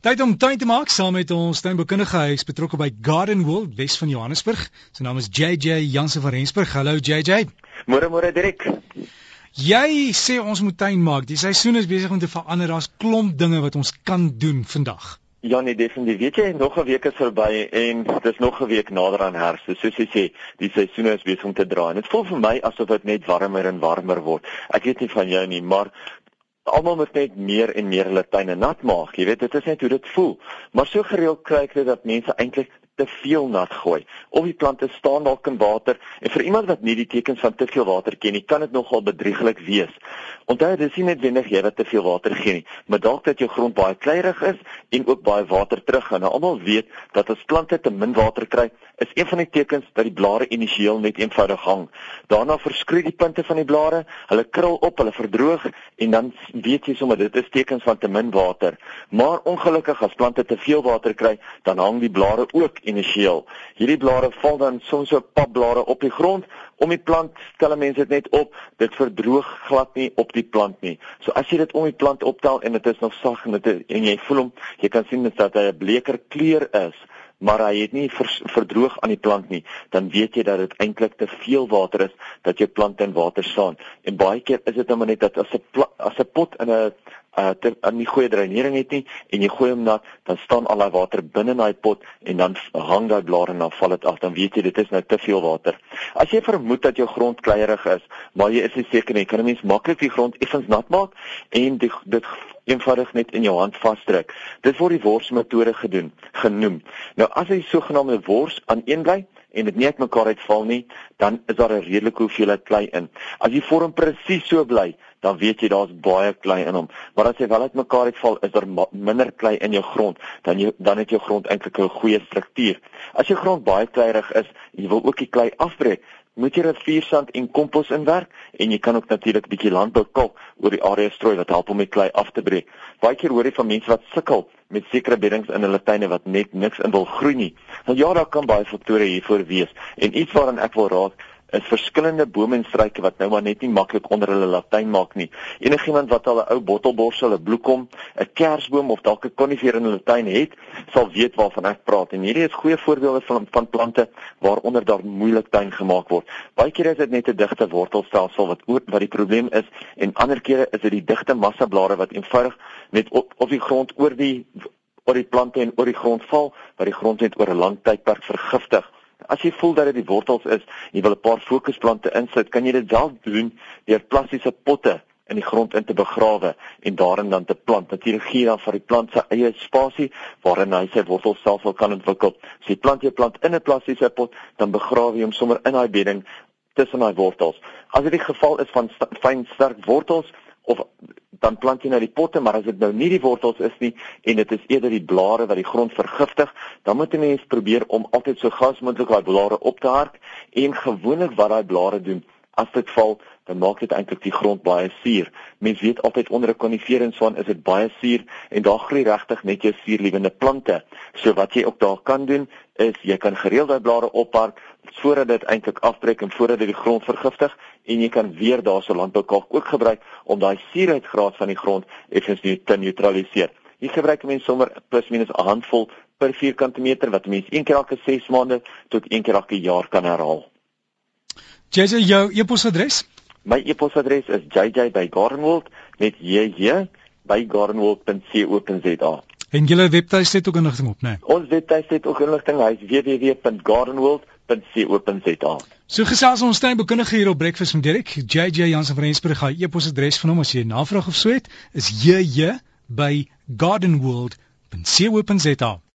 Tyd om tuin te maak saam met ons tuinbekundige huis betrokke by Garden World Wes van Johannesburg. Sy naam is JJ Jansen van Rensburg. Hallo JJ. Môre môre Dirk. Jy sê ons moet tuin maak. Die seisoen is besig om te verander. Daar's klomp dinge wat ons kan doen vandag. Ja nee, definitief. Weet jy, nog 'n week is verby en dis nog 'n week nader aan herfs. Soos jy sê, die seisoen is besig om te draai. Dit voel vir my asof dit net warmer en warmer word. Ek weet nie van jou nie, maar almal moet net meer en meer hulle tuine nat maak. Jy weet, dit is net hoe dit voel. Maar so gereeld kry ek dit dat mense eintlik te veel nat gooi. Of die plante staan dalk in water en vir iemand wat nie die tekens van te veel water ken nie, kan dit nogal bedrieglik wees. Onthou dis nie noodwendig jy wat te veel water gee nie, maar dalk dat jou grond baie kleierig is en ook baie water teruggaan. Nou almal weet dat as plante te min water kry, is een van die tekens dat die blare initieel net eenvoudig hang. Daarna verskroei die punte van die blare, hulle krul op, hulle verdroog en dan weet jy sommer dit is tekens van te min water. Maar ongelukkig as plante te veel water kry, dan hang die blare ook initieel. Hierdie blare val dan soms so papblare op die grond om die plant tel mense dit net op, dit verdroog glad nie op die plant nie. So as jy dit om die plant optel en dit is nog sag en dit en jy voel hom, jy kan sien dat hy 'n bleker kleur is maar hy het nie vers, verdroog aan die plant nie, dan weet jy dat dit eintlik te veel water is dat jou plant in water staan. En baie keer is dit nou net dat as 'n as 'n pot in 'n uh ter, in die goeie dreinering het nie en jy gooi hom nat, dan staan al daai water binne in daai pot en dan hang daai blare en dan val dit af. Dan weet jy dit is nou te veel water. As jy vermoed dat jou grond kleierig is, maar jy is nie seker nie, kan 'n mens maklik die grond effens nat maak en die, dit eenvoudig net in jou hand vasdruk. Dit word die worsmetode gedoen, genoem. Nou as hy sogenaamde wors aan een bly en dit nie uitmekaar uitval nie, dan is daar 'n redelike hoeveelheid klei in. As die vorm presies so bly, dan weet jy daar's baie klei in hom. Maar as hy wel uitmekaar uitval, is daar minder klei in jou grond, dan jy dan het jou grond eintlik 'n goeie struktuur. As jou grond baie kleierig is, jy wil ook die klei afbreek, moet jy riviersand en kompos inwerk en jy kan ook natuurlik 'n bietjie landboukalk oor die area strooi wat help om die klei af te breek. Baie keer hoor jy van mense wat sukkel met sekere beddings in hulle tuine wat net niks in wil groei nie. Nou ja, daar kan baie faktore hiervoor wees en iets waaraan ek wil raad is verskillende bome en struike wat nou maar net nie maklik onder hulle latyn maak nie. Enigiemand wat al 'n ou bottelborsel, 'n bloekom, 'n kersboom of dalk 'n konifer in hulle tuin het, sal weet waarvan ek praat. En hierdie is goeie voorbeelde van van plante waaronder daar moeilik tuin gemaak word. Baie kere is dit net 'n digte wortelstelsel wat oor wat die probleem is en ander kere is dit die digte massa blare wat eenvoudig net op op die grond oor die oor die plante en oor die grond val wat die grond net oor 'n lang tydperk vergiftig. As jy voel dat dit die wortels is en jy wil 'n paar fokusplante insit, kan jy dit wel doen deur plastiese potte in die grond in te begrawe en daarin dan te plant. Natuurlik gee dan vir die plant sy eie spasie waarin hy sy wortels self kan ontwikkel. As jy plant jy plant in 'n plastiese pot, dan begrawe jy hom sommer in daai bedding tussen daai wortels. As dit die geval is van st fyn sterk wortels of dan plant jy nou die potte, maar as dit nou nie die wortels is nie en dit is eerder die blare wat die grond vergiftig, dan moet 'n mens probeer om altyd so gas moontlik daai blare op te hark en gewoonlik wat daai blare doen, as dit val, dan maak dit eintlik die grond baie suur. Mens weet altyd onder 'n koniferenswaan is dit baie suur en daar groei regtig net jou suurliewende plante. So wat jy ook daar kan doen is jy kan gereeld daai blare ophark voordat dit eintlik afbreek en voordat dit die grond vergiftig en jy kan weer daarso landboukalk ook gebruik om daai suurheidsgraad van die grond effens te neutraliseer. Hier gebruik mense sommer plus minus 'n handvol per vierkante meter wat mense een keer elke 6 maande tot een keer elke jaar kan herhaal. JJ jou e-posadres? My e-posadres is jj@gardenwold met jj by gardenwold.co.za. En julle webtuiste het ook inligting op, né? Nee? Ons webtuiste het ook inligting, hy is www.gardenworld.co.za. So gesels ons tuinbekundige hier op Breakfast met Dirk, JJ Jansen van Rensburg, hy e-posadres van hom as jy navraag of so het, is jj by gardenworld.co.za.